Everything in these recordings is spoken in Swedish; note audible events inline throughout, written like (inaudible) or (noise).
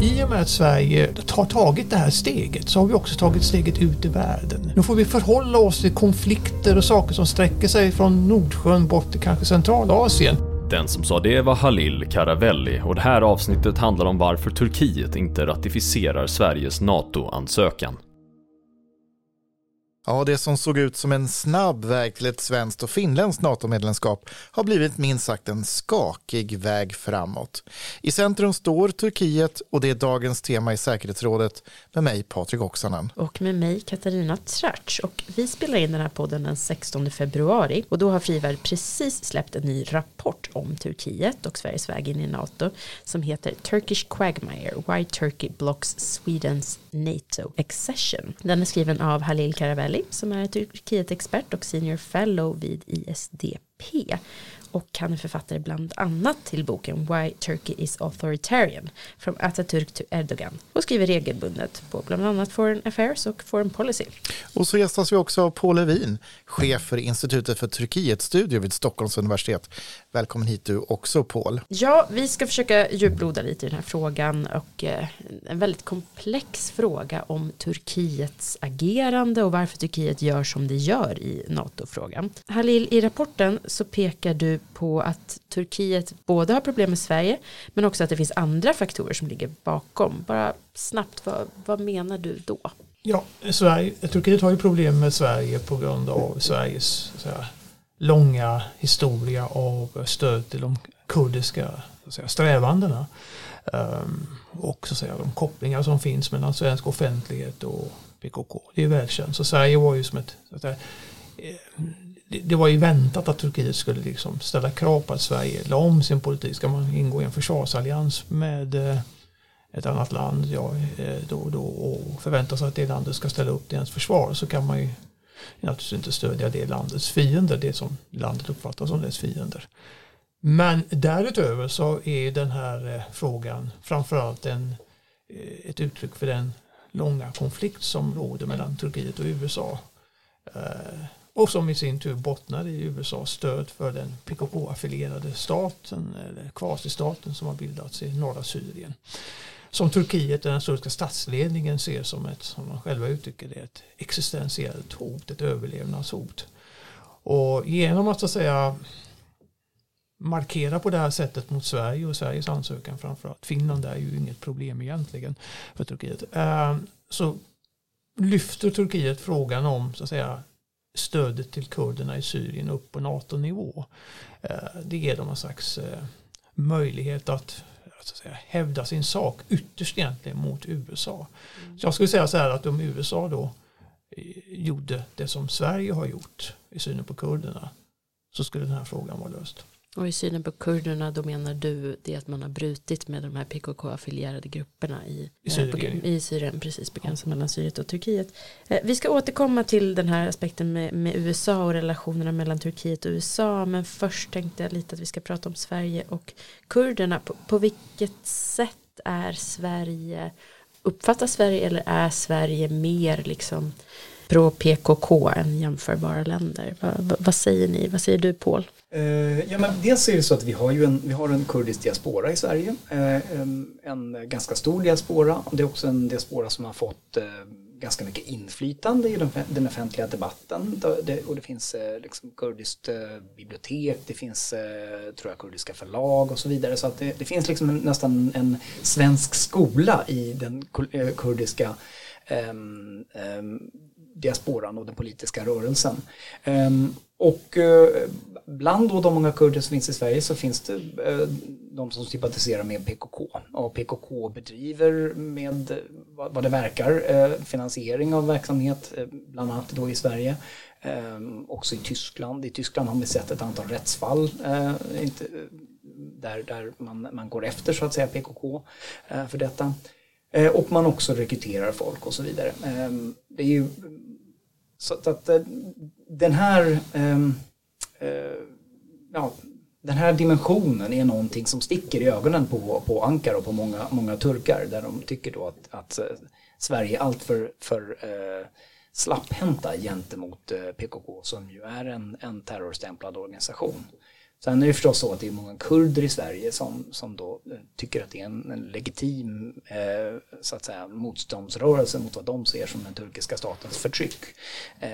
I och med att Sverige har tagit det här steget så har vi också tagit steget ut i världen. Nu får vi förhålla oss till konflikter och saker som sträcker sig från Nordsjön bort till kanske Centralasien. Den som sa det var Halil Karavelli och det här avsnittet handlar om varför Turkiet inte ratificerar Sveriges NATO-ansökan. Ja, det som såg ut som en snabb väg till ett svenskt och finländskt NATO-medlemskap har blivit minst sagt en skakig väg framåt. I centrum står Turkiet och det är dagens tema i säkerhetsrådet med mig Patrik Oksanen. Och med mig Katarina Trarch. Och vi spelar in den här podden den 16 februari och då har Frivärd precis släppt en ny rapport om Turkiet och Sveriges väg in i NATO som heter Turkish Quagmire Why Turkey Blocks Swedens NATO Accession. Den är skriven av Halil Karavelli Ali som är Turkiet-expert och senior fellow vid ISDP och han är författare bland annat till boken Why Turkey is Authoritarian From Atatürk to Erdogan och skriver regelbundet på bland annat Foreign Affairs och Foreign Policy. Och så gästas vi också av Paul Levin, chef för Institutet för Turkietstudier vid Stockholms universitet. Välkommen hit du också Paul. Ja, vi ska försöka djuploda lite i den här frågan och eh, en väldigt komplex fråga om Turkiets agerande och varför Turkiet gör som det gör i NATO-frågan. Halil, i rapporten så pekar du på att Turkiet både har problem med Sverige men också att det finns andra faktorer som ligger bakom. Bara snabbt, vad, vad menar du då? Ja, Sverige, Turkiet har ju problem med Sverige på grund av Sveriges säga, långa historia av stöd till de kurdiska säga, strävandena. Um, och så säga, de kopplingar som finns mellan svensk offentlighet och PKK. Det är välkänt. Så Sverige var ju som ett så att säga, det, var ju väntat att Turkiet skulle liksom ställa krav på att Sverige la om sin politik. Ska man ingå i en försvarsallians med eh, ett annat land ja, eh, då, då, och förvänta sig att det landet ska ställa upp till ens försvar så kan man ju naturligtvis inte stödja det landets fiender, det som landet uppfattar som dess fiender. Men därutöver så är den här eh, frågan framförallt en, ett uttryck för den långa konflikt som råder mellan Turkiet och USA och som i sin tur bottnar i USAs stöd för den PKK-affilierade staten eller kvasistaten som har bildats i norra Syrien. Som Turkiet och den turkiska statsledningen ser som ett, som de själva uttrycker det, ett existentiellt hot, ett överlevnadshot. Och genom att så att säga markera på det här sättet mot Sverige och Sveriges ansökan framförallt. Finland är ju inget problem egentligen för Turkiet. Eh, så lyfter Turkiet frågan om så att säga stödet till kurderna i Syrien upp på NATO-nivå. Eh, det ger dem en slags eh, möjlighet att, att säga, hävda sin sak ytterst egentligen mot USA. Mm. Så jag skulle säga så här att om USA då eh, gjorde det som Sverige har gjort i synen på kurderna så skulle den här frågan vara löst. Och i synen på kurderna då menar du det att man har brutit med de här PKK-affilierade grupperna i, I Syrien, på, i Syrien precis på gränsen mellan Syrien och Turkiet. Eh, vi ska återkomma till den här aspekten med, med, USA och relationerna mellan Turkiet och USA men först tänkte jag lite att vi ska prata om Sverige och kurderna. På, på vilket sätt är Sverige, uppfattas Sverige eller är Sverige mer liksom pro PKK än jämförbara länder? Va, va, vad säger ni? Vad säger du Paul? Eh, ja, men dels är det så att vi har ju en, vi har en kurdisk diaspora i Sverige. Eh, en ganska stor diaspora. Det är också en diaspora som har fått eh, ganska mycket inflytande i den offentliga debatten. och det finns eh, liksom kurdiskt eh, bibliotek, det finns eh, tror jag kurdiska förlag och så vidare. Så att det, det finns liksom nästan en svensk skola i den kurdiska um, um, diasporan och den politiska rörelsen. Ehm, och eh, bland då de många kurder som finns i Sverige så finns det eh, de som sympatiserar med PKK. Och PKK bedriver med vad det verkar eh, finansiering av verksamhet, bland annat då i Sverige. Ehm, också i Tyskland. I Tyskland har vi sett ett antal rättsfall där, där man, man går efter så att säga PKK för detta. Och man också rekryterar folk och så vidare. Ehm, det är ju så att eh, den här ehm, Eh, ja, den här dimensionen är någonting som sticker i ögonen på, på Ankara och på många, många turkar där de tycker då att, att eh, Sverige är alltför för, eh, slapphänta gentemot eh, PKK som ju är en, en terrorstämplad organisation. Sen är det förstås så att det är många kurder i Sverige som, som då eh, tycker att det är en, en legitim eh, så att säga, motståndsrörelse mot vad de ser som den turkiska statens förtryck. Eh,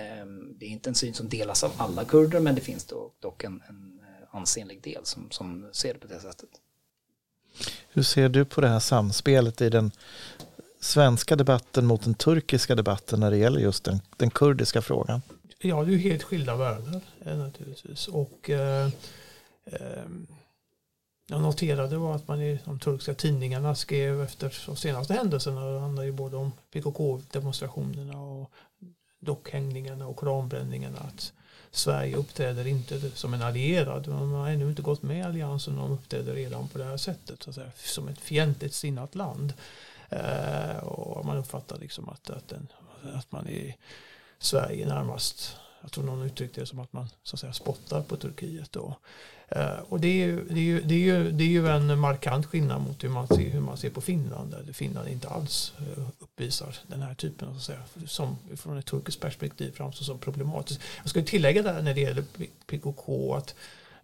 det är inte en syn som delas av alla kurder men det finns då, dock en, en eh, ansenlig del som, som ser det på det sättet. Hur ser du på det här samspelet i den svenska debatten mot den turkiska debatten när det gäller just den, den kurdiska frågan? Ja, det är ju helt skilda världar eh, naturligtvis. Och eh, Ehm, jag noterade var att man i de turkiska tidningarna skrev efter de senaste händelserna. Det handlar ju både om PKK-demonstrationerna och dockhängningarna och koranbränningarna. Att Sverige uppträder inte som en allierad. De har ännu inte gått med i alliansen och de uppträder redan på det här sättet. Så att säga, som ett fientligt sinnat land. Eh, och man uppfattar liksom att, att, den, att man i Sverige närmast jag tror någon uttryckte det som att man så att säga, spottar på Turkiet. Då. Eh, och det är, ju, det, är ju, det, är ju, det är ju en markant skillnad mot hur man ser, hur man ser på Finland. Där Finland inte alls eh, uppvisar den här typen av, så att säga, som från ett turkiskt perspektiv framstår som problematiskt. Jag ska tillägga där när det gäller PKK att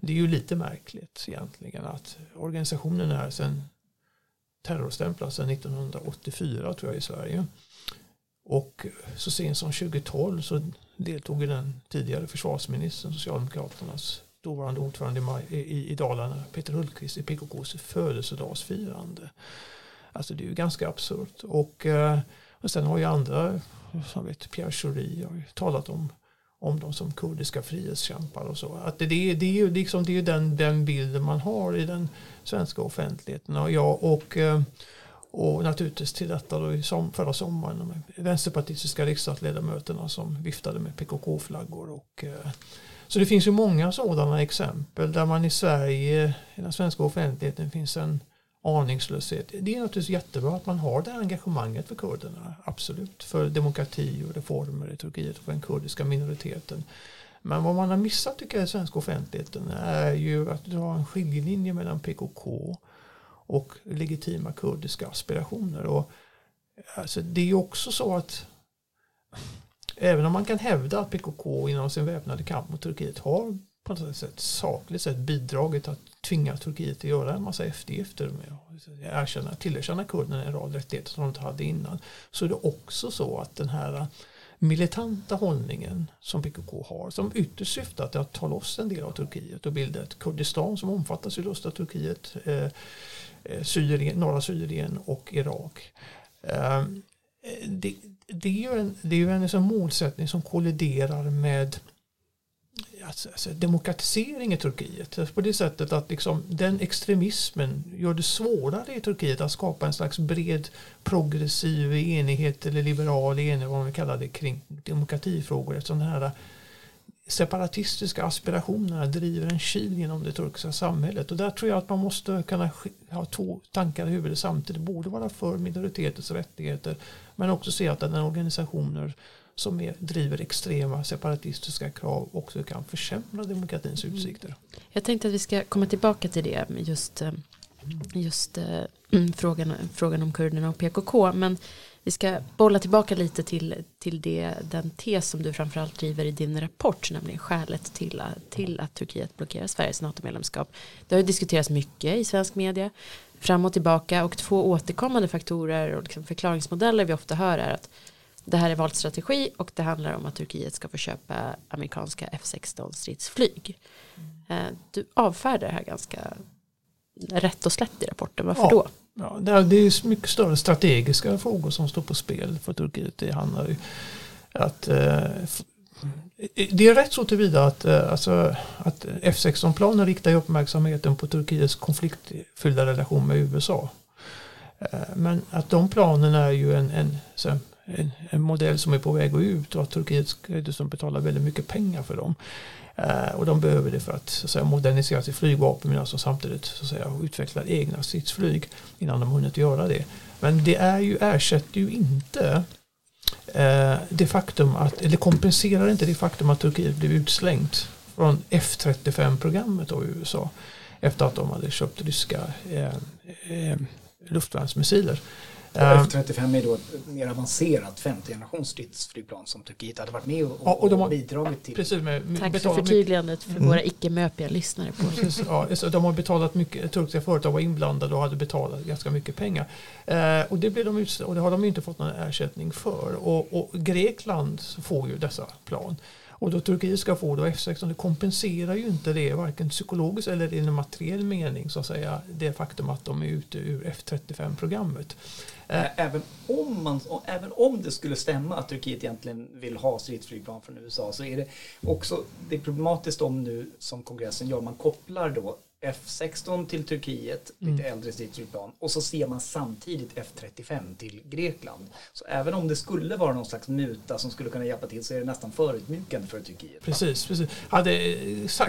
det är ju lite märkligt egentligen att organisationen är sedan terrorstämplad sedan 1984 tror jag i Sverige. Och så sent som 2012 så deltog i den tidigare försvarsministern, Socialdemokraternas dåvarande ordförande i, i, i Dalarna, Peter Hultqvist, i PKKs födelsedagsfirande. Alltså det är ju ganska absurt. Och, eh, och sen har ju andra, som vet, Pierre Schori har ju talat om, om dem som kurdiska frihetskämpar och så. Att det, det, det är ju liksom, det är den, den bilden man har i den svenska offentligheten. Och ja, och eh, och naturligtvis till detta då i som, förra sommaren med vänsterpartistiska riksdagsledamöterna som viftade med PKK-flaggor. Och, eh, så det finns ju många sådana exempel där man i Sverige, i den svenska offentligheten finns en aningslöshet. Det är naturligtvis jättebra att man har det här engagemanget för kurderna, absolut, för demokrati och reformer i Turkiet och för den kurdiska minoriteten. Men vad man har missat tycker jag i svenska offentligheten är ju att dra en skiljelinje mellan PKK och legitima kurdiska aspirationer. Och, alltså, det är ju också så att även om man kan hävda att PKK inom sin väpnade kamp mot Turkiet har på något sätt sakligt sett bidragit att tvinga Turkiet att göra en massa eftergifter med att erkänna, tillerkänna kurderna en rad rättigheter som de inte hade innan. Så är det också så att den här militanta hållningen som PKK har som ytterst syftar till att ta loss en del av Turkiet och bilda ett Kurdistan som omfattas sydöstra Turkiet eh, eh, Syrien, norra Syrien och Irak. Eh, det, det, är ju en, det är ju en liksom målsättning som kolliderar med Alltså, alltså, demokratisering i Turkiet. Alltså, på det sättet att liksom, den extremismen gör det svårare i Turkiet att skapa en slags bred progressiv enighet eller liberal enighet, vad man kallar det, kring demokratifrågor. Eftersom den här äh, separatistiska aspirationerna driver en kil genom det turkiska samhället. Och där tror jag att man måste kunna ha två tankar i huvudet samtidigt. Både vara för minoritetens rättigheter men också se att den organisationer som är, driver extrema separatistiska krav också kan försämra demokratins mm. utsikter. Jag tänkte att vi ska komma tillbaka till det just, eh, just äh, frågan, frågan om kurderna och PKK. Men vi ska bolla tillbaka lite till, till det, den tes som du framförallt driver i din rapport, nämligen skälet till, till att Turkiet blockerar Sveriges NATO-medlemskap. Det har ju diskuterats mycket i svensk media, fram och tillbaka och två återkommande faktorer och liksom förklaringsmodeller vi ofta hör är att det här är valt strategi och det handlar om att Turkiet ska få köpa amerikanska F-16 stridsflyg. Eh, du avfärdar det här ganska rätt och slätt i rapporten. Varför ja. då? Ja, det är mycket större strategiska frågor som står på spel för Turkiet. Det handlar ju att eh, det är rätt så tillvida att, eh, alltså, att F16-planen riktar uppmärksamheten på Turkiets konfliktfyllda relation med USA. Men att de planerna är ju en, en, en, en modell som är på väg att ut och att Turkiet ska betalar väldigt mycket pengar för dem. Eh, och de behöver det för att, så att säga, modernisera sitt flygvapen men alltså samtidigt så att säga, utveckla egna stridsflyg innan de hunnit göra det. Men det är ju, ersätter ju inte eh, det faktum att, eller kompenserar inte det faktum att Turkiet blev utslängt från F35-programmet av USA efter att de hade köpt ryska eh, eh, luftvärnsmissiler. F-35 är då ett mer avancerat femte generations stridsflygplan som Turkiet hade varit med och, Ja, och de har- bidragit till. Precis med, med Tack för förtydligandet för våra icke-möpiga lyssnare. På. Precis, ja, så de har betalat mycket, turkiska företag var inblandade och hade betalat ganska mycket pengar. Eh, och, det blev de och det har de inte fått någon ersättning för. Och, och Grekland får ju dessa plan. Och då Turkiet ska få då F16, det kompenserar ju inte det varken psykologiskt eller i en materiell mening så att säga det faktum att de är ute ur F35-programmet. Eh, även om, man, även om det skulle stämma att Turkiet egentligen vill ha stridsflygplan från USA så är det också det är problematiskt om nu som kongressen gör, man kopplar då F16 till Turkiet, lite äldre stridsflygplan och så ser man samtidigt F35 till Grekland. Så även om det skulle vara någon slags muta som skulle kunna hjälpa till så är det nästan förutmjukande för Turkiet. Precis, precis. Hade,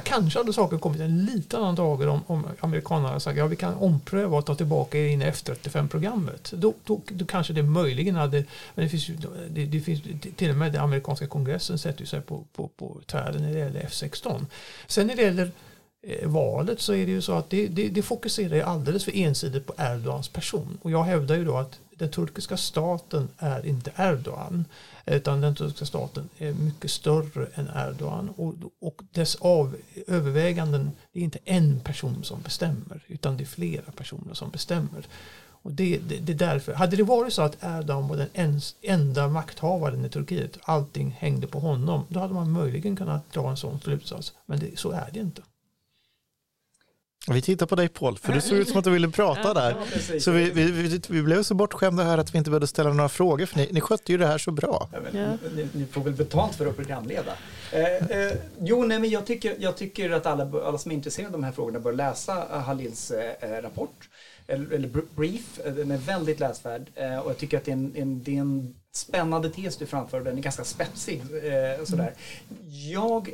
kanske hade saker kommit en liten annan dager om, om amerikanerna sagt ja vi kan ompröva och ta tillbaka er in i F35-programmet. Då, då, då kanske det möjligen hade, men det finns ju, det, det finns, till och med den amerikanska kongressen sätter sig på, på, på tvären när det gäller F16. Sen när det gäller Eh, valet så är det ju så att det, det, det fokuserar ju alldeles för ensidigt på Erdogans person. Och jag hävdar ju då att den turkiska staten är inte Erdogan. Utan den turkiska staten är mycket större än Erdogan. Och, och dess av, överväganden, det är inte en person som bestämmer. Utan det är flera personer som bestämmer. Och det, det, det är därför. Hade det varit så att Erdogan var den ens, enda makthavaren i Turkiet, allting hängde på honom, då hade man möjligen kunnat dra en sån slutsats. Men det, så är det inte. Vi tittar på dig Paul, för du såg ut som att du ville prata där. Så vi, vi, vi, vi blev så bortskämda här att vi inte behövde ställa några frågor, för ni, ni skötte ju det här så bra. Ja, men, Ja. ni, ni får väl betalt för att programleda. Eh, eh, jo, nej, men jag tycker, jag tycker att alla, alla som är intresserade av de här frågorna bör läsa eh, Halils eh, eh, rapport. Eller, eller br- brief. Eh, Den är väldigt läsvärd. Eh, och jag tycker att det är en, en, det är en spännande tes du framför. Den är ganska spetsig. Eh, sådär. Jag...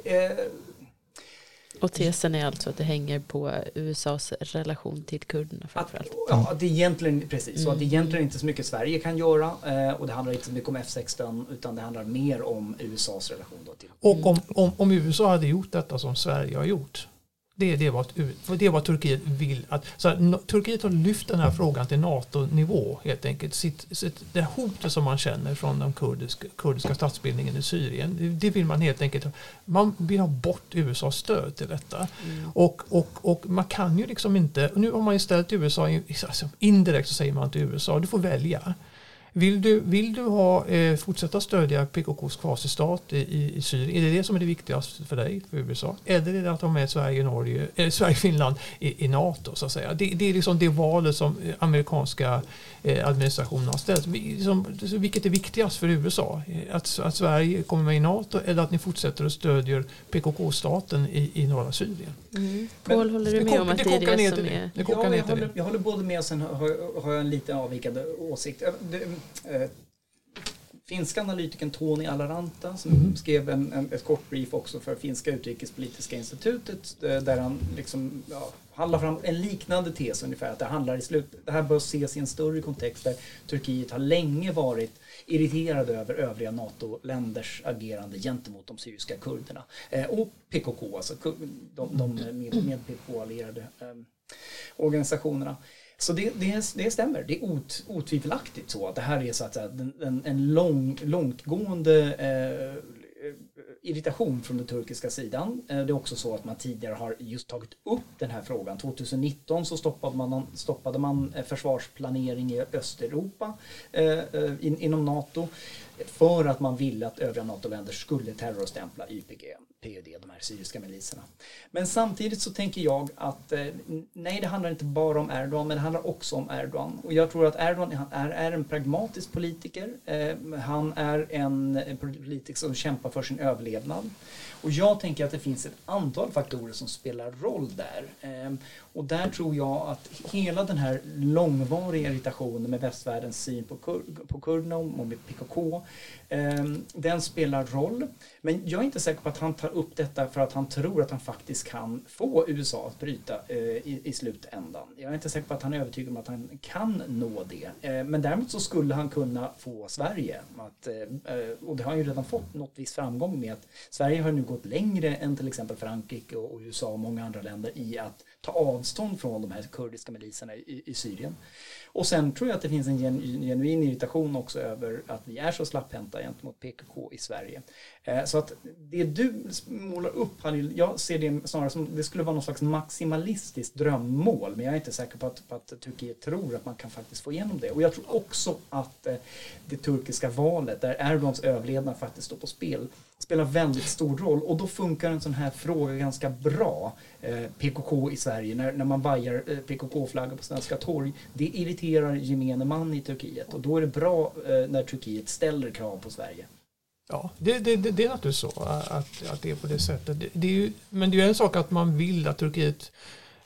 Och tesen är alltså att det hänger på USAs relation till kurderna Att, framförallt. ja, att det egentligen, precis, så att det Mm. egentligen inte så mycket Sverige kan göra eh, och det handlar inte så mycket om F16 utan det handlar mer om USAs relation då till Och om, om, om USA hade gjort detta som Sverige har gjort. Det är det vad, för det är vad Turkiet vill. Att, så här, no, Turkiet har lyft den här frågan till NATO-nivå helt enkelt. Sitt, sitt, det hotet som man känner från den kurdiska, kurdiska statsbildningen i Syrien. Det, vill man helt enkelt. Man vill ha bort USAs stöd till detta. Och, och, och man kan ju liksom inte. Nu har man ju ställt USA alltså, indirekt så säger man till USA. Du får välja. Vill du, vill du ha, eh, fortsätta stödja PKKs kvasistat i, i, i Syrien? Är det det som är det viktigaste för dig, för USA? Eller är det att ha med Sverige, Norge, eh, Sverige Finland i, i NATO? Så att säga? Det, det är liksom det valet som eh, amerikanska eh, administrationen har ställt. Vi- Liksom, vilket är viktigast för USA? Eh, Att, att Sverige kommer med i NATO eller att ni fortsätter och stödjer PKK-staten i, i norra Syrien? Mm. Paul, håller du Det med om att det det är det som det. är... Det kokar Ja, jag, håller, det. jag håller både med och sen har, har jag en lite avvikande åsikt. Det, eh, finska analytikern Tony Alaranta som Mhm. skrev en, en, ett kort brief också för Finska utrikespolitiska institutet eh, där han liksom, ja, han la fram en liknande tes ungefär att det handlar i slut, det här bör ses i en större kontext där Turkiet har länge varit irriterade över övriga NATO-länders agerande gentemot de syriska kurderna. Eh, och PKK, alltså de, de med, med PKK-allierade eh, organisationerna. Så det, det, det stämmer, det är ot, otvivelaktigt så att det här är så att säga en, en, lång, långtgående eh, irritation från den turkiska sidan. Eh, det är också så att man tidigare har just tagit upp den här frågan. 2019 så stoppade man, stoppade man eh, försvarsplanering i Östeuropa eh, eh in, inom NATO för att man ville att övriga NATO-länder skulle terrorstämpla YPG, PYD, de här syriska miliserna. Men samtidigt så tänker jag att eh, nej, det handlar inte bara om Erdogan, men det handlar också om Erdogan. Och jag tror att Erdogan är, är en pragmatisk politiker. Eh, han är en, politiker som kämpar för sin överlevnad. Och jag tänker att det finns ett antal faktorer som spelar roll där. Eh, och där tror jag att hela den här långvariga irritationen med västvärldens syn på, kur på kurderna och med PKK, Ehm, den spelar roll. Men jag är inte säker på att han tar upp detta för att han tror att han faktiskt kan få USA att bryta eh, i, i slutändan. Jag är inte säker på att han är övertygad om att han kan nå det. Ehm, men däremot så skulle han kunna få Sverige att, eh, eh, och det har han ju redan fått något viss framgång med att att Sverige har nu gått längre än till exempel Frankrike och USA och många andra länder i att ta avstånd från de här kurdiska miliserna i, i Syrien. Och sen tror jag att det finns en genuin irritation också över att vi är så slapphänta gentemot PKK i Sverige. Eh, så att det du målar upp jag ser det snarare som det skulle vara någon slags maximalistiskt drömmål men jag är inte säker på att, på att Turkiet tror att man kan faktiskt få igenom det. Och jag tror också att eh, det turkiska valet där Erdogans överlevnad faktiskt står på spel spelar väldigt stor roll och då funkar en sån här fråga ganska bra. Eh, PKK i Sverige, när, när man vajar eh, PKK-flaggor på svenska torg, det irriterar gemene man i Turkiet och då är det bra eh, när Turkiet ställer krav på Sverige. Ja, det, det, det, det är naturligtvis så eh, att, att det är på det sättet. Det, det är ju, men det är en sak att man vill att Turkiet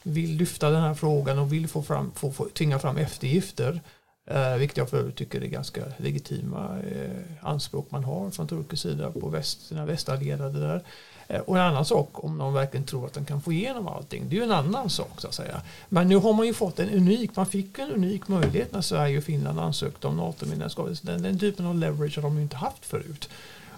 vill lyfta den här frågan och vill få, fram, få, få tvinga fram eftergifter. Eh, vilket jag för övrigt tycker är ganska legitima eh, anspråk man har från turkisk sida på väst, sina västallierade där. Eh, och en annan sak om de verkligen tror att de kan få igenom allting. Det är ju en annan sak så att säga. Men nu har man ju fått en unik, man fick en unik möjlighet när Sverige och Finland ansökte om NATO-medlemskap. Den, den typen av leverage har de ju inte haft förut.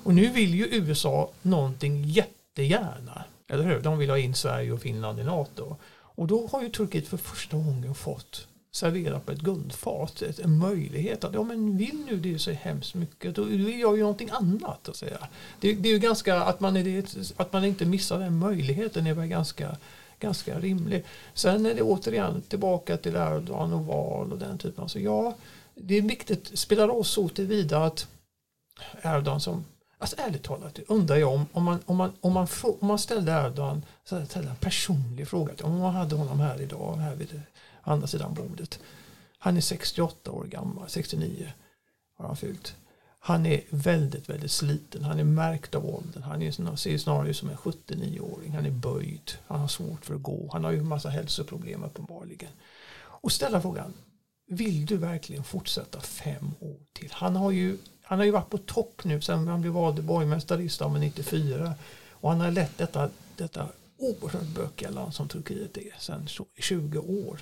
Och nu vill ju USA någonting jättegärna. Eller hur? De vill ha in Sverige och Finland i NATO. Och då har ju Turkiet för första gången fått servera på ett guldfat en möjlighet att ja men vill nu det så hemskt mycket då vill jag ju någonting annat att säga. Det, det är ju ganska att man, är att man inte missar den möjligheten är väl ganska ganska rimlig. Sen är det återigen tillbaka till Erdogan och val och den typen. Alltså ja, det är viktigt, spelar roll så tillvida att Erdogan som Alltså ärligt talat undrar jag om, om, man, om, man, om, man, om man ställde Erdogan så ställde en personlig fråga om man hade honom här idag här vid andra sidan bordet. Han är 68 år gammal, 69 har han fyllt. Han är väldigt, väldigt sliten. Han är märkt av åldern. Han är, ser snarare ut som en 79-åring. Han är böjd. Han har svårt för att gå. Han har ju en massa hälsoproblem uppenbarligen. Och ställa frågan, vill du verkligen fortsätta fem år till? Han har ju, han har ju varit på topp nu sen han blev vald borgmästare i Istanbul 94. Och han har lett detta, detta oerhört bökiga land som Turkiet är sedan 20 år.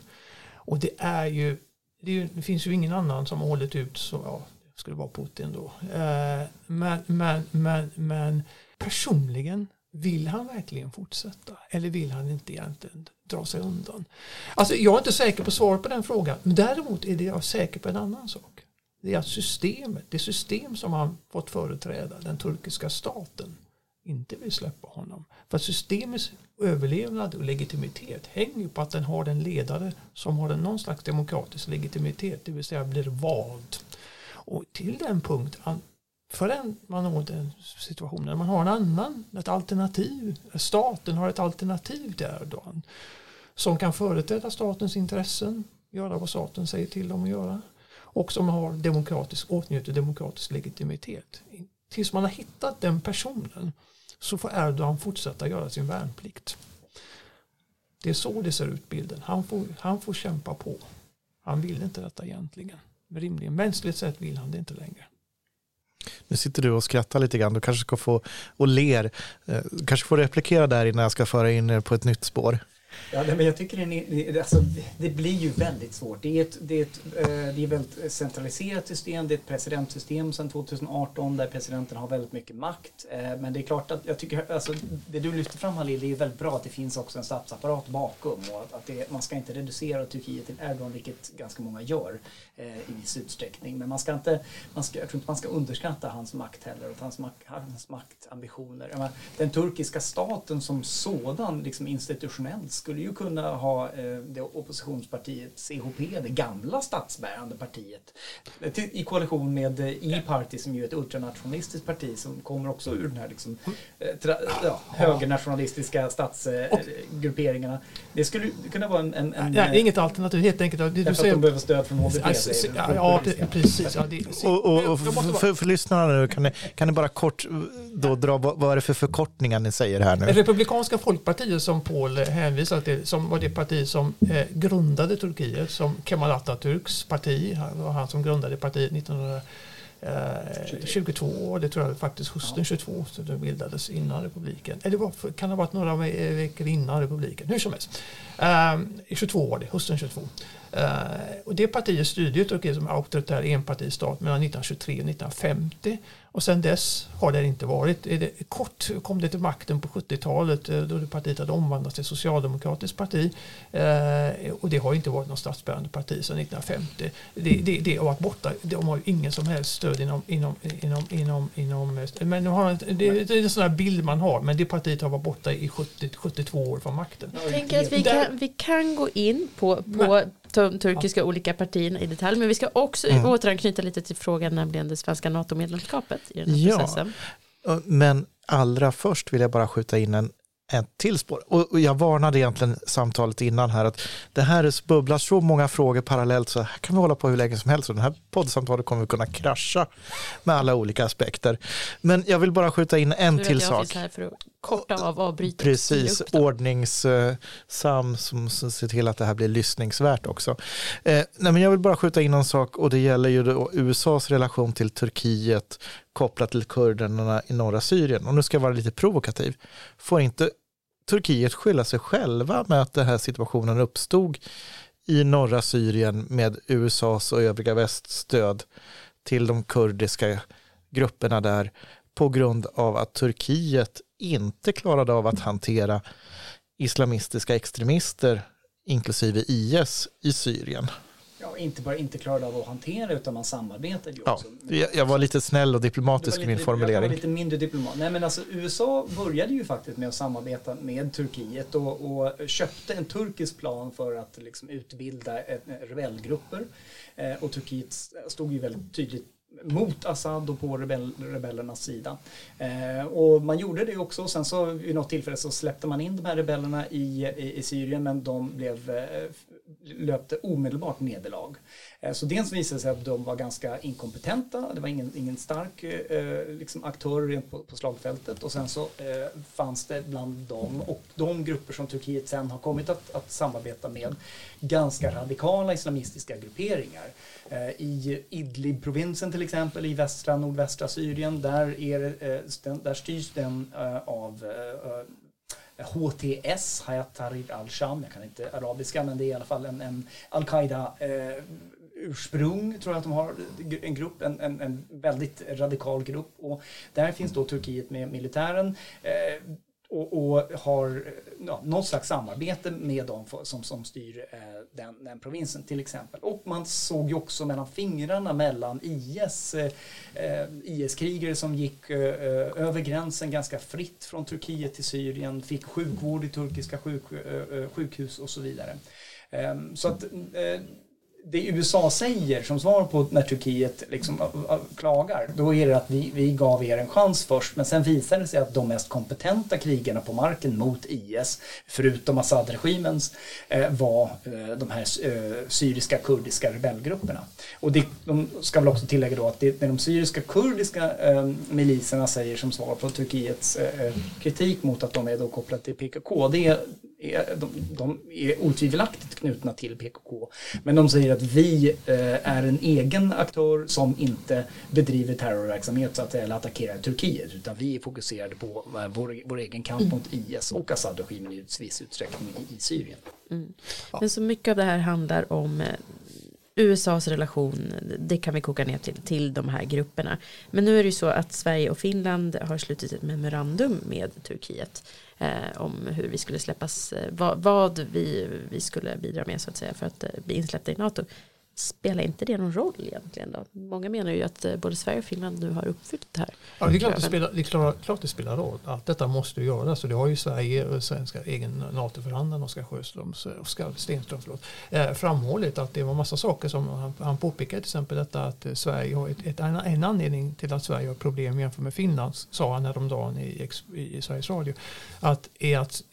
Och det är ju, det, är ju, det finns ju ingen annan som har hållit ut så, ja, det skulle vara Putin då. Eh, men, men, men, men personligen vill han verkligen fortsätta eller vill han inte egentligen dra sig undan? Alltså jag är inte säker på svaret på den frågan men däremot är det jag säker på en annan sak. Det är att systemet, det system som han fått företräda, den turkiska staten, inte vill släppa honom. För systemets överlevnad och legitimitet hänger på att den har en ledare som har en någon slags demokratisk legitimitet, det vill säga blir vald. Och till den punkt, förrän man når den situationen, man har en annan, ett alternativ, staten har ett alternativ till Erdogan som kan företräda statens intressen, göra vad staten säger till dem att göra och som har demokratisk, åtnjuter demokratisk legitimitet. Tills man har hittat den personen så får Erdogan fortsätta göra sin värnplikt. Det är så det ser ut bilden. Han får, han får kämpa på. Han vill inte detta egentligen. Rimligen, mänskligt sett vill han det inte längre. Nu sitter du och skrattar lite grann. Du kanske ska få och ler. Du kanske får replikera där innan jag ska föra in er på ett nytt spår. Ja, men jag tycker det, alltså, det blir ju väldigt svårt. Det är ett, det är ett eh, det är väldigt centraliserat system. Det är ett presidentsystem sedan 2018 där presidenten har väldigt mycket makt. Eh, men det är klart att jag tycker, alltså, det du lyfter fram Halil, det är väldigt bra att det finns också en statsapparat bakom och att, det, man ska inte reducera Turkiet till Erdogan, vilket ganska många gör eh, i viss utsträckning. Men man ska inte, man ska, jag tror inte man ska underskatta hans makt heller och hans, makt, hans maktambitioner. Menar, den turkiska staten som sådan, liksom institutionellt, skulle ju kunna ha eh, det oppositionspartiet CHP, det gamla statsbärande partiet, i koalition med E-party som ju är ett ultranationalistiskt parti som kommer också ur den här liksom, eh, tra, ja, högernationalistiska statsgrupperingarna. Det skulle kunna vara en... en, en ja, inget alternativ helt enkelt. Det, därför säger, att de behöver stöd från. Alltså, ja, ja, precis. Ja, det, och, och, och för, för lyssnarna nu, kan ni, kan ni bara kort då dra vad är det för förkortningar ni säger här nu? Republikanska folkpartiet som Paul hänvisar till som var det parti som eh, grundade Turkiet, som Kemal Atatürks parti. Han var han som grundade partiet 1922. Eh, det tror jag faktiskt hösten 22 så det bildades innan republiken. Eller var, kan det ha varit några veckor innan republiken. Hur som helst. Eh, 22 var det, hösten 22. Och det partiet styrde Turkiet som auktoritär enpartistat mellan 1923 och 1950. Och sen dess har det inte varit. Det, kort kom det till makten på 70-talet eh, då det partiet hade omvandlats till socialdemokratiskt parti. Eh, och det har inte varit något statsbärande parti sedan 1950. Det, det, det har varit borta. De har ingen som helst stöd inom... inom, inom, inom, inom men de har, det, det är en sån här bild man har. Men det partiet har varit borta i 70, 72 år från makten. Jag tänker att vi kan, vi kan gå in på, på de turkiska olika partierna i detalj. Men vi ska också mm. återanknyta lite till frågan nämligen det svenska NATO-medlemskapet i den här ja. processen. Men allra först vill jag bara skjuta in en ett till spår. Och jag varnade egentligen samtalet innan här att det här bubblar så många frågor parallellt så här kan vi hålla på hur länge som helst och det här poddsamtalet kommer vi kunna krascha med alla olika aspekter. Men jag vill bara skjuta in en till sak. Korta av avbryta. Precis, ordningssam som ser till att det här blir lyssningsvärt också. Eh, nej, men jag vill bara skjuta in en sak och det gäller ju USAs relation till Turkiet kopplat till kurderna i norra Syrien. Och nu ska jag vara lite provokativ. Får inte Turkiet skylla sig själva med att den här situationen uppstod i norra Syrien med USAs och övriga väststöd till de kurdiska grupperna där på grund av att Turkiet inte klarade av att hantera islamistiska extremister inklusive IS i Syrien ja, inte bara inte klarade av att hantera utan man samarbetade ju också. Ja, jag var lite snäll och diplomatisk i min formulering. Jag var lite mindre diplomat. Nej men alltså USA började ju faktiskt med att samarbeta med Turkiet och, och köpte en turkisk plan för att liksom utbilda rebellgrupper. Eh, och Turkiet stod ju väldigt tydligt mot Assad och på rebell, rebellernas sida. Eh, och man gjorde det också. Sen så vid något tillfälle så släppte man in de här rebellerna i, i, i Syrien men de blev, eh, löpte omedelbart nederlag. Eh, så dels visade det sig att de var ganska inkompetenta. Det var ingen, ingen stark eh, liksom aktör på, på slagfältet. Och sen så eh, fanns det bland dem och de grupper som Turkiet sen har kommit att, att samarbeta med ganska radikala islamistiska grupperingar. Eh, I Idlib-provinsen till exempel i västra nordvästra Syrien där, är, eh, där styrs den eh, av HTS, Hayat Tahrir al-Sham, jag kan inte arabiska men det är i alla fall en, en al-Qaida ursprung tror jag att de har en grupp, en, en, en, väldigt radikal grupp. Och där finns då Turkiet med militären och, och, har ja, något slags samarbete med dem som, som styr eh, den, den, provinsen till exempel. Och man såg ju också mellan fingrarna mellan IS, eh, eh IS-krigare som gick eh, eh, över gränsen ganska fritt från Turkiet till Syrien, fick sjukvård i turkiska sjuk, eh, eh sjukhus och så vidare. Ehm, så att eh, det USA säger som svar på när Turkiet liksom klagar, då är det att vi, vi gav er en chans först, men sen visade det sig att de mest kompetenta krigarna på marken mot IS, förutom Assad-regimens, eh, var eh, de här eh, syriska kurdiska rebellgrupperna. Och det, de ska väl också tillägga då att det, det de syriska kurdiska miliserna säger som svar på Turkiets kritik mot att de är då kopplade till PKK, det är är, de, de är otvivelaktigt knutna till PKK. Men de säger att vi eh, är en egen aktör som inte bedriver terrorverksamhet så att eller attackerar Turkiet utan vi är fokuserade på eh, vår, vår egen kamp mm. mot IS och Assad-regimen i viss utsträckning i, i Syrien. Mm. Ja. Men så mycket av det här handlar om eh, USAs relation, det kan vi koka ner till, till de här grupperna. Men nu är det ju så att Sverige och Finland har slutit ett memorandum med Turkiet eh, om hur vi skulle släppas, eh, vad, vad, vi, vi skulle bidra med så att säga för att eh, bli insläppta i NATO. Spelar inte det någon roll egentligen då? Många menar ju att eh, både Sverige och Finland nu har uppfyllt det här. Ja, det är klart det spelar, det är klart, det spelar roll. Allt detta måste göras och det har ju Sverige och svenska egen NATO-förhandlare Oskar Sjöström, Oskar Stenström förlåt, eh, framhållit att det var massa saker som han, han påpekade till exempel detta att eh, Sverige har ett, ett, en anledning till att Sverige har problem jämfört med Finland sa han häromdagen i, i Sveriges Radio att är att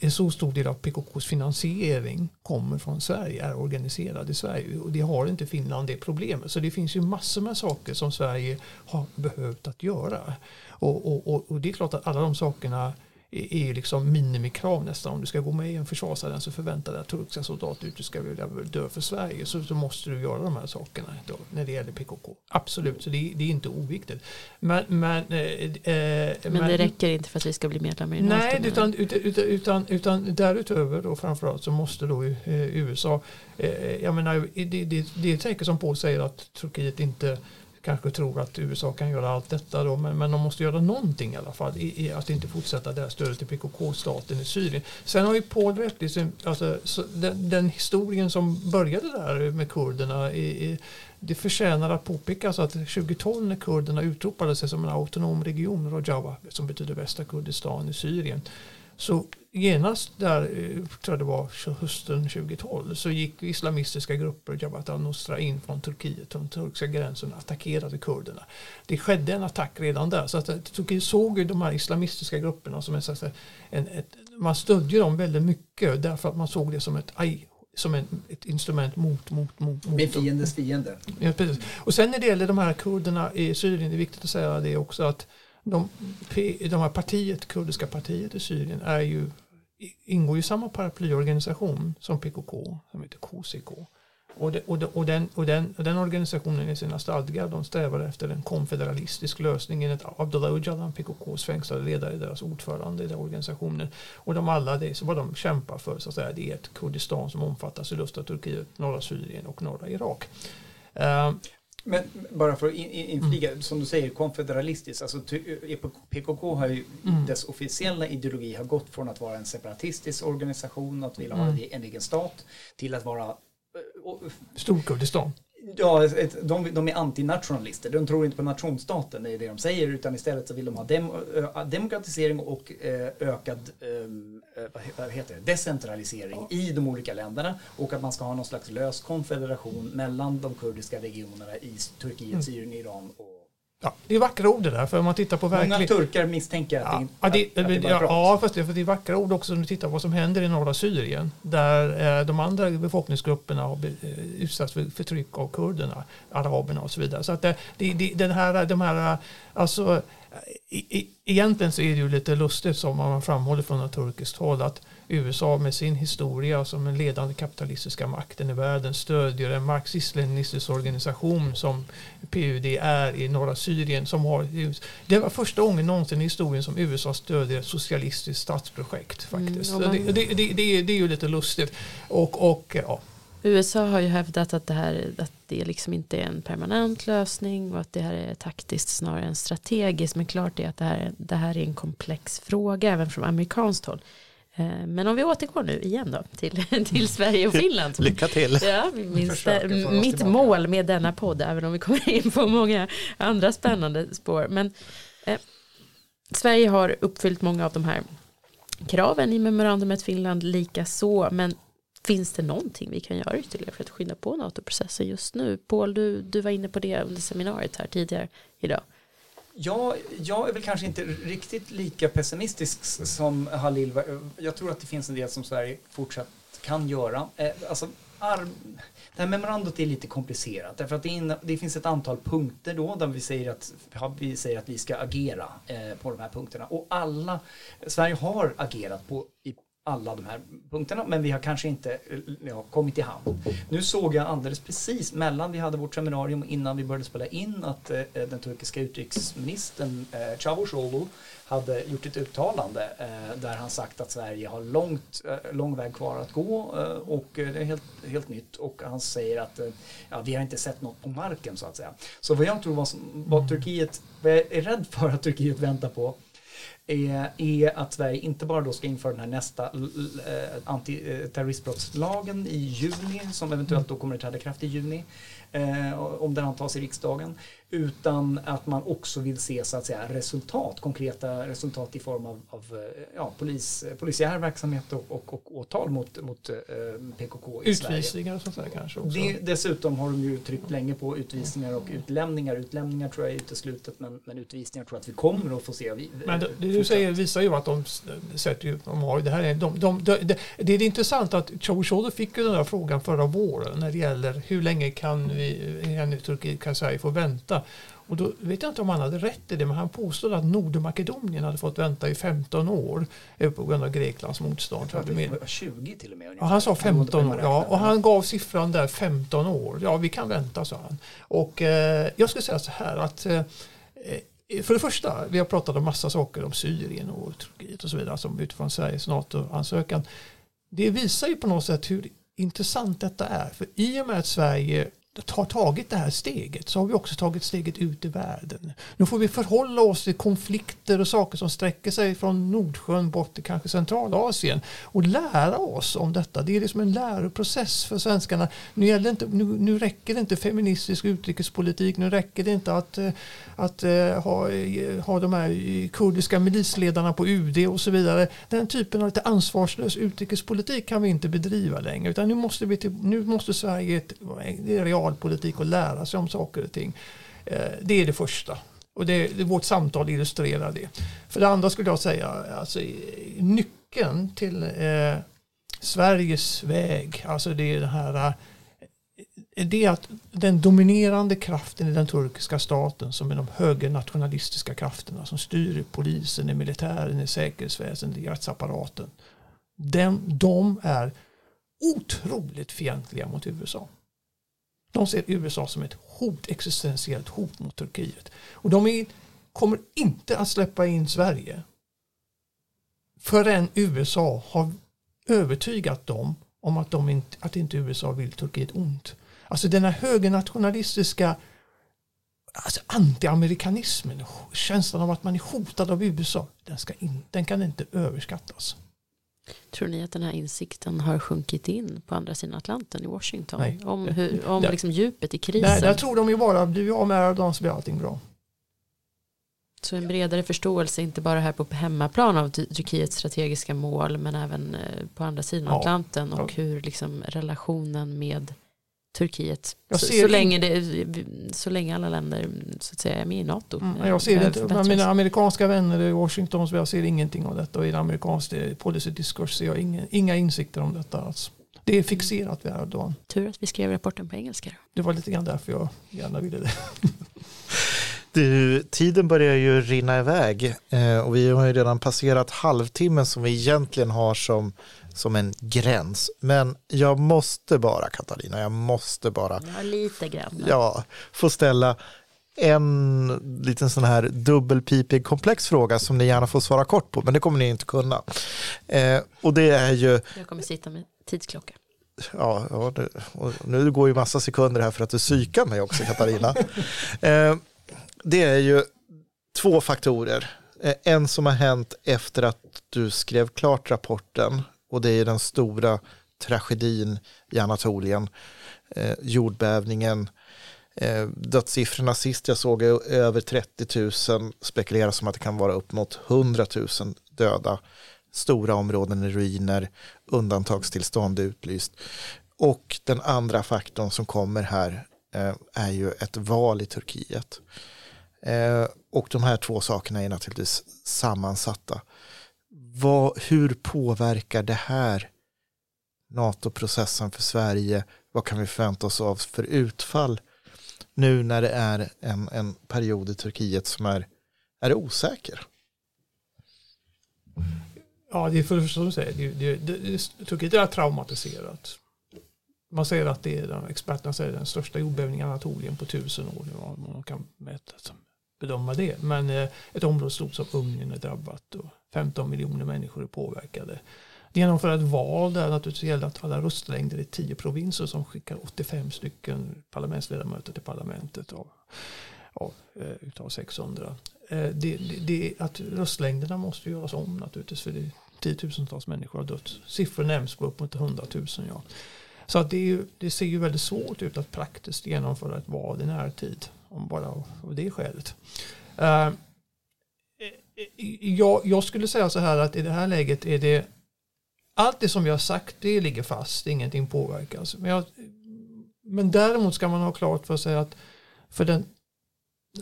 en så stor del av PKKs finansiering kommer från Sverige, är organiserad i Sverige och det har inte Finland det problemet. Så det finns ju massor med saker som Sverige har behövt att göra. Och, och, och, och det är klart att alla de sakerna är ju liksom minimikrav nästan. Om du ska gå med i en försvarsallians så förväntar dig att turkiska soldater inte ska vilja dö för Sverige. Så, så måste du göra de här sakerna då, när det gäller PKK. Absolut, så det, det är inte oviktigt. Men, men, eh, eh, men, men det räcker inte för att vi ska bli medlemmar i NATO? Nej, utan, utan, utan, utan därutöver då framförallt så måste då eh, USA, eh, jag menar det, det, det är tänker som på säger att Turkiet inte kanske tror att USA kan göra allt detta då, men, men de måste göra någonting i alla fall i, i att inte fortsätta det här stödet till PKK-staten i Syrien. Sen har ju Paul rätt i alltså, den, den, historien som började där med kurderna i, i, det förtjänar att påpekas att 2012 när kurderna utropade sig som en autonom region, Rojava, som betyder västra Kurdistan i Syrien, så genast där, eh, tror jag det var hösten 2012, så gick islamistiska grupper, Jabhat al-Nusra, in från Turkiet, från turkiska gränsen och attackerade kurderna. Det skedde en attack redan där, så att eh, Turkiet såg ju de här islamistiska grupperna som en, en, ett, man stödde dem väldigt mycket därför att man såg det som ett som en, ett instrument mot, mot, mot. mot Med fiendens fiende. Ja, precis. Och sen när det gäller de här kurderna i Syrien, det är viktigt att säga det också att de, de här partiet, kurdiska partiet i Syrien är ju, ingår i samma paraplyorganisation som PKK, som heter KCK. Och, de, och, de, och, den, och, den, och den organisationen i sina stadgar de strävar efter en konfederalistisk lösning enligt Abdullah Öcalan, PKKs fängslade ledare, deras ordförande i den organisationen. Och de alla det, så vad de kämpar för så att säga, det är ett Kurdistan som omfattar sydöstra Turkiet, norra Syrien och norra Irak. Uh, men bara för att infliga, mm. som du säger, konfederalistiskt. Alltså, PKK har ju, mm. dess officiella ideologi har gått från att vara en separatistisk organisation, att vilja mm. ha en egen stat, till att vara... Storkurdistan. Ja, ett, de, de är antinationalister. De tror inte på nationstaten, det är det de säger, utan istället så vill de ha dem, demokratisering och ökad vad heter det, decentralisering i de olika länderna och att man ska ha någon slags lös konfederation mellan de kurdiska regionerna i Turkiet, mm. Syrien, Iran och Ja, det är vackra ord det där. För om man tittar på verklig... Många turkar misstänker att, ja, det, att, att det är Ja, fast det, för det är vackra ord också om du tittar på vad som händer i norra Syrien. Där eh, de andra befolkningsgrupperna har eh, utsatts för förtryck av kurderna, araberna och så vidare. Så att det, det, det, den här, de här, alltså, i, i, egentligen så är det ju lite lustigt som man framhåller från turkiskt håll att USA med sin historia som den ledande kapitalistiska makten i världen stödjer en marxist-leninistisk organisation som PUD är i norra Syrien. Som har, det var första gången någonsin i historien som USA stödjer ett socialistiskt statsprojekt. faktiskt. Mm, man... det, det, det, det, är, det är ju lite lustigt. Och, och, ja. USA har ju hävdat att det här att det liksom inte är en permanent lösning och att det här är taktiskt snarare än strategiskt. Men klart är att det här, det här är en komplex fråga även från amerikanskt håll. Eh, men om vi återgår nu igen då till, (laughs) till Sverige och Finland. (laughs) Lycka till. Ja, minst, mitt mål med denna podd, även om vi kommer in på många andra spännande spår. Men eh, Sverige har uppfyllt många av de här kraven i memorandumet Finland lika så, men finns det någonting vi kan göra ytterligare för att skynda på NATO-processen just nu? Paul, du, du var inne på det under seminariet här tidigare idag. Ja, jag är väl kanske inte riktigt lika pessimistisk som Halil. Jag tror att det finns en del som Sverige fortsatt kan göra. Eh, alltså, det här memorandot är lite komplicerat därför att det, in, det, finns ett antal punkter då där vi säger att vi, säger att vi ska agera eh, på de här punkterna och alla, Sverige har agerat på i alla de här punkterna men vi har kanske inte eh, ja, kommit i hamn. Nu såg jag alldeles precis mellan vi hade vårt seminarium och innan vi började spela in att eh, den turkiska utrikesministern eh, Çavuşoğlu hade gjort ett uttalande eh, där han sagt att Sverige har långt, eh, lång väg kvar att gå eh, och eh, det är helt, helt nytt och han säger att eh, ja, vi har inte sett något på marken så att säga. Så vad jag tror var, vad Turkiet, vad jag är rädd för att Turkiet väntar på är, att Sverige inte bara då ska införa den här nästa eh, antiterroristbrottslagen i juni som eventuellt då kommer att träda kraft i juni eh, om den antas i riksdagen utan att man också vill se så att säga resultat, konkreta resultat i form av, av eh, ja, polis, polisiär verksamhet och, och, och åtal mot, mot eh, PKK i Utvisningar så att säga kanske också. Det, dessutom har de ju tryckt länge på utvisningar och utlämningar. Utlämningar tror jag är uteslutet men, men utvisningar tror jag att vi kommer att få se. Men det, det du säger visar ju att de sätter ju, de har det här, de, de, de, det, det är intressant att Cavusoglu fick ju den där frågan förra våren när det gäller hur länge kan vi, Turkiet, kan Sverige få vänta Och då vet jag inte om han hade rätt i det, men han påstod att Nordmakedonien hade fått vänta i 15 år på grund av Greklands motstånd. Jag tror att 20 till och med. Ja, han sa 15 år, ja, och han gav siffran där 15 år. Ja, vi kan vänta, sa han. Och eh, jag skulle säga så här att eh, för det första, vi har pratat om massa saker om Syrien och Turkiet och så vidare som utifrån Sveriges NATO-ansökan. Det visar ju på något sätt hur intressant detta är. För i och med att Sverige har tagit det här steget så har vi också tagit steget ut i världen. Nu får vi förhålla oss till konflikter och saker som sträcker sig från Nordsjön bort till kanske Centralasien och lära oss om detta. Det är liksom en läroprocess för svenskarna. Nu, gäller inte, nu, nu räcker det inte feministisk utrikespolitik, nu räcker det inte att, eh, att eh, ha, eh, ha de här kurdiska milisledarna på UD och så vidare. Den typen av lite ansvarslös utrikespolitik kan vi inte bedriva längre utan nu måste, vi till, nu måste Sverige, det är realpolitik och lära sig om saker och ting. Eh, det är det första. Och det, det, vårt samtal illustrerar det. För det andra skulle jag säga, alltså, nyckeln till eh, Sveriges väg, alltså det är det här eh, det är att den dominerande kraften i den turkiska staten som är de högernationalistiska krafterna som styr polisen, i militären, i säkerhetsväsendet, i rättsapparaten. Den, de är otroligt fientliga mot USA. De ser USA som ett hot, existentiellt hot mot Turkiet. Och de är, kommer inte att släppa in Sverige förrän USA har övertygat dem om att, de inte, att inte USA vill Turkiet ont. Alltså den här högernationalistiska alltså antiamerikanismen, känslan av att man är hotad av USA, den, ska in, den kan inte överskattas. Tror ni att den här insikten har sjunkit in på andra sidan Atlanten i Washington? Nej. Om, hur, om liksom djupet i krisen? Nej, där tror de ju bara, vi av med Erdogan så blir allting bra. Så en bredare förståelse, inte bara här på hemmaplan av Turkiets strategiska mål, men även eh, på andra sidan ja. Atlanten och hur liksom relationen med Turkiet. Så, så, länge det, så länge alla länder så att säga, är med i NATO. Mm, jag ser inte, mina amerikanska vänner i Washington, så jag ser ingenting av detta. Och i en amerikansk policy discourse ser jag inga, inga insikter om detta alls. Det är fixerat vid Erdogan. Tur att vi skrev rapporten på engelska. Det var lite grann därför jag gärna ville det. (laughs) Du, tiden börjar ju rinna iväg eh, och vi har ju redan passerat halvtimmen som vi egentligen har som som en gräns. Men jag måste bara, Katarina, jag måste bara ja, lite grann. Ja, få ställa en liten sån här dubbelpipig komplex fråga som ni gärna får svara kort på, men det kommer ni inte kunna. Eh, och det är ju... Jag kommer sitta med tidsklocka. Ja, ja det, nu går ju massa sekunder här för att du psykar mig också, Katarina. (laughs) eh, det är ju två faktorer. Eh, en som har hänt efter att du skrev klart rapporten och det är den stora tragedin i Anatolien. Eh, jordbävningen, eh, dödssiffrorna sist jag såg är över 30 000, spekuleras som att det kan vara upp mot 100 000 döda. Stora områden i ruiner, undantagstillstånd utlyst. Och den andra faktorn som kommer här eh, är ju ett val i Turkiet. Eh, och de här två sakerna är naturligtvis sammansatta vad, hur påverkar det här NATO-processen för Sverige? Vad kan vi förvänta oss av för utfall nu när det är en, en period i Turkiet som är, är osäker? Ja, det är för som du säger, det, det, det, Turkiet är traumatiserat. Man säger att det är, den, experterna säger den största jordbävningen i Anatolien på tusen år. Man kan mäta, bedöma det. Men eh, ett område stort som Ungern är drabbat. Och 15 miljoner människor är påverkade. Genomföra ett val där naturligtvis gäller att alla röstlängder i tio provinser som skickar 85 stycken parlamentsledamöter till parlamentet av, av, eh, utav 600. Eh, det, det, det, att röstlängderna måste göras om naturligtvis för det tiotusentals människor har dött. Siffror nämns på upp mot 100 000. Ja. Så att det, det, ser ju väldigt svårt ut att praktiskt genomföra ett val i närtid. Om bara av det skälet. Uh, jag, jag, skulle säga så här att i det här läget är det allt det som vi har sagt det ligger fast, ingenting påverkas. Men, jag, men däremot ska man ha klart för sig att för den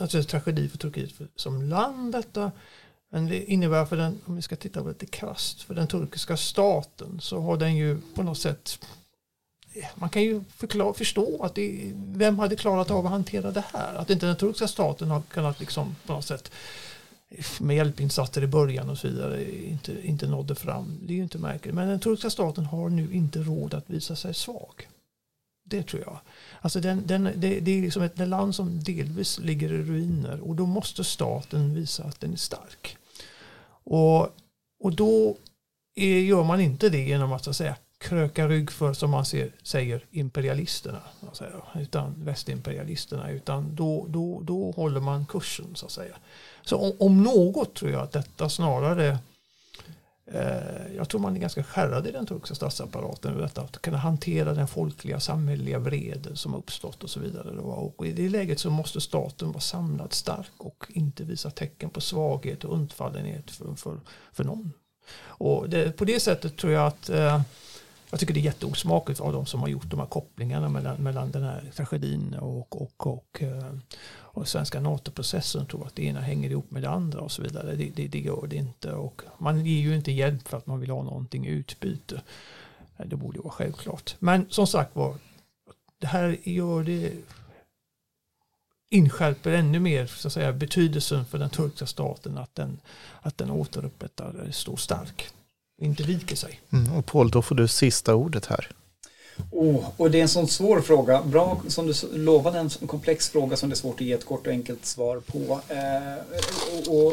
alltså tragedi för Turkiet som land detta men det innebär för den, om vi ska titta på lite krasst, för den turkiska staten så har den ju på något sätt man kan ju förklara, förstå att det, vem hade klarat av att hantera det här? Att inte den turkiska staten har kunnat liksom på något sätt med hjälpinsatser i början och så vidare inte, inte nådde fram. Det är ju inte märkligt. Men den turkiska staten har nu inte råd att visa sig svag. Det tror jag. Alltså den, den, det, det är liksom ett land som delvis ligger i ruiner och då måste staten visa att den är stark. Och, och då är, gör man inte det genom att, så att säga, kröka rygg för, som man ser, säger, imperialisterna. Alltså, utan västimperialisterna. Utan då, då, då håller man kursen så att säga. Så om, om något tror jag att detta snarare eh, jag tror man är ganska skärrad i den turkiska statsapparaten över detta. Att kunna hantera den folkliga samhälleliga vreden som uppstått och så vidare. Och i det läget så måste staten vara samlad stark och inte visa tecken på svaghet och undfallenhet för, för, för någon. Och det, på det sättet tror jag att eh, jag tycker det är jätteosmakligt av de som har gjort de här kopplingarna mellan, mellan den här tragedin och, och, och, eh, och svenska NATO-processen. Tror att det ena hänger ihop med det andra och så vidare. Det, det, det gör det inte. Och man ger ju inte hjälp för att man vill ha någonting i utbyte. Det borde vara självklart. Men som sagt var, det här gör det inskärper ännu mer så att säga, betydelsen för den turkiska staten att den, att den återupprättar står stark inte viker sig. Mm, och Paul, då får du sista ordet här. Oh, och det är en sån svår fråga. Bra som du lovade, en komplex fråga som det är svårt att ge ett kort och enkelt svar på. Eh, och, och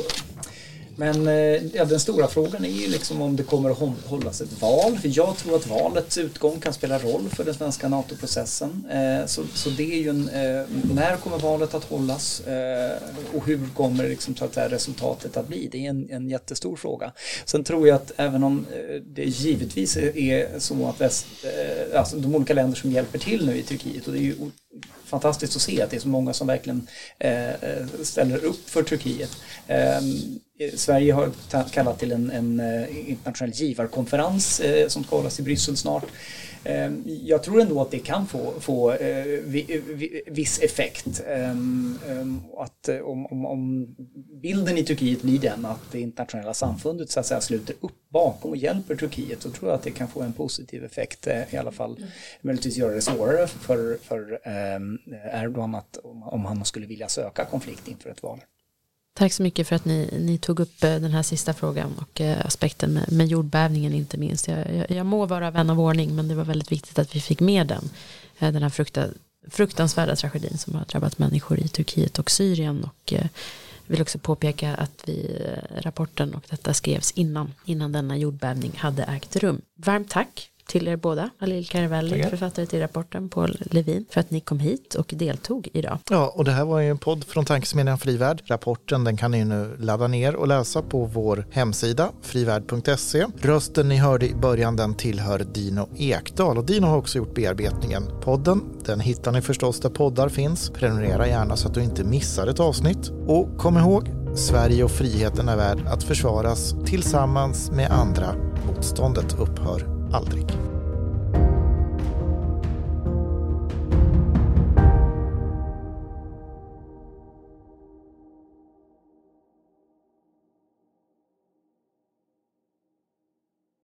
men eh, ja, den stora frågan är ju liksom om det kommer att hållas ett val. För jag tror att valets utgång kan spela roll för den svenska NATO-processen. Eh, så, så det är ju en, eh, när kommer valet att hållas eh, och hur kommer liksom, så att säga, resultatet att bli? Det är en, en jättestor fråga. Sen tror jag att även om eh, det givetvis är så att väst, alltså de olika länder som hjälper till nu i Turkiet och det är ju fantastiskt att se att det är så många som verkligen ställer upp för Turkiet. Ehm, Sverige har kallat till en, en eh, internationell givarkonferens eh, som ska hållas i Bryssel snart. Eh, jag tror ändå att det kan få, få eh, vi, vi, viss effekt. Ehm, ehm, att eh, om, om, om, bilden i Turkiet blir den att det internationella samfundet så att säga sluter upp bakom och hjälper Turkiet så tror jag att det kan få en positiv effekt eh, i alla fall. Möjligtvis göra det svårare för, för ehm, Erdogan att, om han skulle vilja söka konflikt inför ett val. Tack så mycket för att ni, ni tog upp eh, den här sista frågan och eh, aspekten med, med jordbävningen inte minst. Jag, jag, jag må vara vän av ordning men det var väldigt viktigt att vi fick med den. Eh, den här frukta, fruktansvärda tragedin som har drabbat människor i Turkiet och Syrien. Och jag vill också påpeka att vi, rapporten och detta skrevs innan, innan denna jordbävning hade ägt rum. Varmt tack till er båda, Alil Karavelli, författare till rapporten, Paul Levin, för att ni kom hit och deltog idag. Ja, och det här var ju en podd från Tankesmedjan Frivärd. Rapporten den kan ni nu ladda ner och läsa på vår hemsida frivärd.se. Rösten ni hörde i början den tillhör Dino Ekdal och Dino har också gjort bearbetningen. Podden den hittar ni förstås där poddar finns. Prenumerera gärna så att du inte missar ett avsnitt. Och kom ihåg, Sverige och friheten är värd att försvaras tillsammans med andra. Motståndet upphör aldrig.